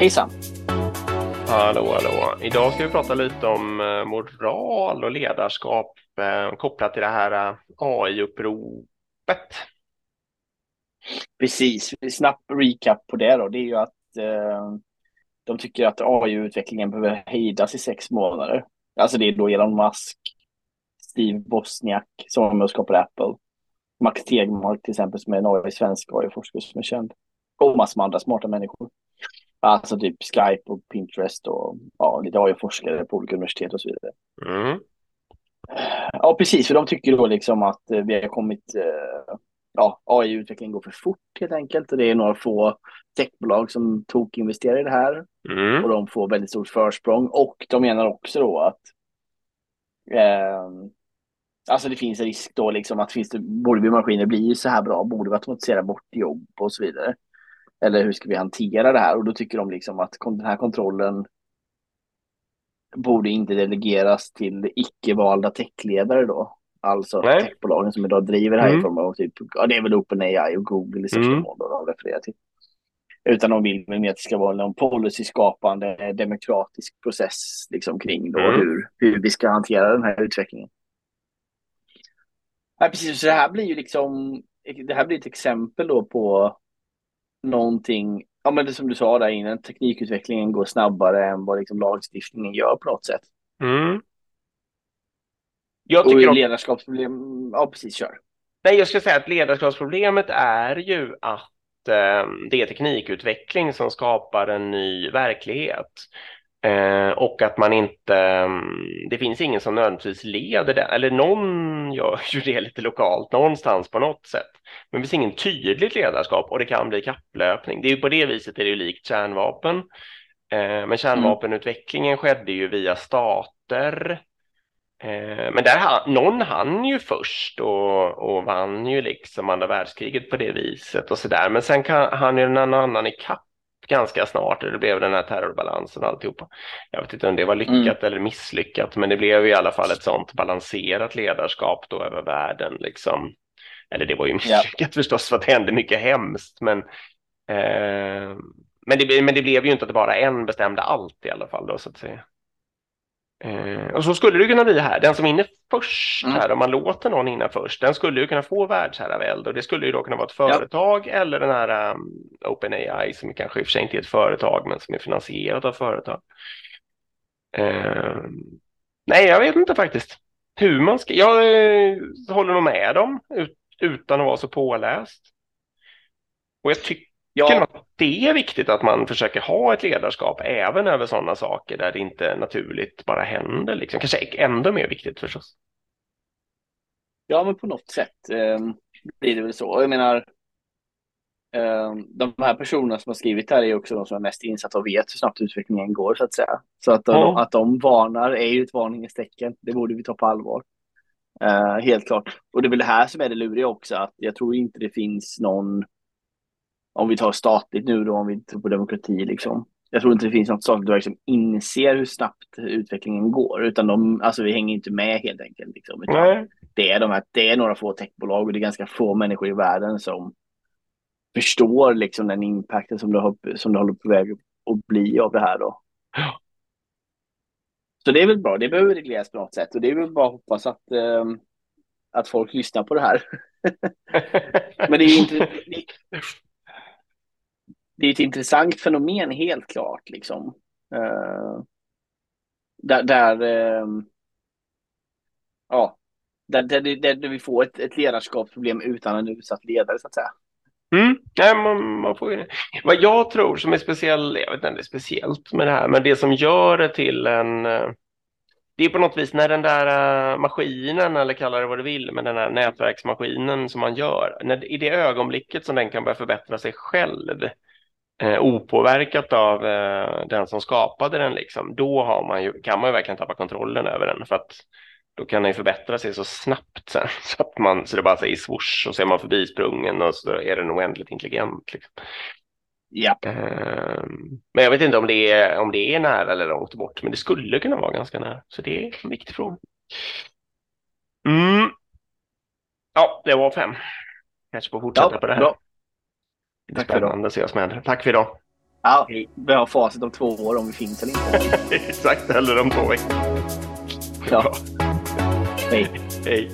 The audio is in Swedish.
Hejsan! Hallå, hallå. Idag ska vi prata lite om eh, moral och ledarskap eh, kopplat till det här eh, AI-uppropet. Precis, snabbt recap på det då. Det är ju att eh, de tycker att AI-utvecklingen behöver hejdas i sex månader. Alltså det är då Elon Musk, Steve Bosniak som skapar Apple, Max Tegmark till exempel som är en AI-svensk AI-forskare som är känd. Och massor med andra smarta människor. Alltså typ Skype och Pinterest och ja, lite AI-forskare på olika universitet och så vidare. Mm. Ja, precis. För de tycker då liksom att eh, vi har kommit... Eh, ja, AI-utvecklingen går för fort helt enkelt. Och det är några få techbolag som tokinvesterar i det här. Mm. Och de får väldigt stort försprång. Och de menar också då att... Eh, alltså det finns en risk då liksom att finns det, borde vi maskiner bli så här bra? Borde vi automatisera bort jobb och så vidare? Eller hur ska vi hantera det här? Och då tycker de liksom att den här kontrollen borde inte delegeras till icke-valda techledare då. Alltså Nej. techbolagen som idag driver det här i Mm. form av typ, ja det är väl OpenAI och Google i största Mm. mån de refererar till. Utan de vill väl mer att det ska vara någon policyskapande demokratisk process liksom kring då Mm. hur, hur vi ska hantera den här utvecklingen. Ja, precis, så det här blir ju liksom, det här blir ett exempel då på någonting, ja men det som du sa där innan, teknikutvecklingen går snabbare än vad liksom lagstiftningen gör på något sätt. Mm. Jag Och tycker också, ledarskapsproblem, ja precis, kör. nej, jag ska säga att ledarskapsproblemet är ju att eh, det är teknikutveckling som skapar en ny verklighet. Eh, och att man inte, mm, det finns ingen som nödvändigtvis leder det, eller någon gör ju det lite lokalt någonstans på något sätt. Men det finns ingen tydligt ledarskap och det kan bli kapplöpning. Det är ju på det viset är det ju likt kärnvapen. Eh, men kärnvapenutvecklingen skedde ju via stater. Eh, men där någon hann ju först och, och vann ju liksom andra världskriget på det viset och sådär. Men sen kan han ju någon annan i kapp ganska snart och det blev den här terrorbalansen och alltihopa. Jag vet inte om det var lyckat eller misslyckat, men det blev i alla fall ett sånt balanserat ledarskap då över världen liksom. Eller det var ju misslyckat förstås för att det hände mycket hemskt, men eh, men det, men det blev ju inte att det bara en bestämde allt i alla fall då så att säga. Eh, och så skulle det kunna bli här. Den som hinner först Mm. här, om man låter någon hinna först, den skulle ju kunna få världsherravälde och det skulle ju då kunna vara ett Ja. företag eller den här um, OpenAI som kanske i och för sig inte är ett företag men som är finansierat av företag. Eh, nej, jag vet inte faktiskt hur man ska. Jag eh, håller nog med dem ut, utan att vara så påläst. Och jag tycker Ja, det är viktigt att man försöker ha ett ledarskap även över sådana saker där det inte naturligt bara händer. Liksom. Kanske ändå mer viktigt förstås. ja, men på något sätt eh, blir det väl så. Jag menar, eh, de här personerna som har skrivit här är också de som är mest insatta och vet hur snabbt utvecklingen går så att säga. Så att de, Ja. att de varnar är ju ett varningens tecken. Det borde vi ta på allvar. Eh, helt klart. Och det är väl det här som är det luriga också, att jag tror inte det finns någon, om vi tar statligt nu då, om vi tror på demokrati liksom. Jag tror inte det finns något statligt som liksom inser hur snabbt utvecklingen går, utan de, alltså vi hänger inte med helt enkelt. Liksom, det, är de här, det är några få techbolag och det är ganska få människor i världen som förstår liksom den impacten som det, har, som det håller på väg att bli av det här då. Ja. Så det är väl bra, det behöver regleras på något sätt och det är väl bara att hoppas att, ehm, att folk lyssnar på det här. Men det är ju inte, det, det är ett intressant fenomen helt klart liksom. Uh, där, där uh, ja, där, där, där, där vi får ett, ett ledarskapsproblem utan en utsatt ledare så att säga. Mm. Nej, man, man får ju... Vad jag tror som är speciellt, jag vet inte om det är speciellt med det här, men det som gör det till en... Eh, det är på något vis när den där eh, maskinen, eller kalla det vad du vill, men den här nätverksmaskinen som man gör, när, i det ögonblicket som den kan börja förbättra sig själv, eh, opåverkat av eh, den som skapade den, liksom, då har man ju, kan man ju verkligen tappa kontrollen över den. För att då kan den ju förbättra sig så snabbt sen så att man så det bara säger swoosh och så är man förbisprungen och så är den oändligt intelligent. Liksom. Ja, Ehm, Men jag vet inte om det, är, om det är nära eller långt bort, men det skulle kunna vara ganska nära. Så det är en viktig fråga. Mm. Ja, det var fem. Kanske får fortsätta ja på det här. bra. Tack för idag. spännande se vad som händer. Tack för idag. Ja, vi har facit om två år om vi finns eller inte. Exakt, eller om två veckor. Ja. Hej. Hej.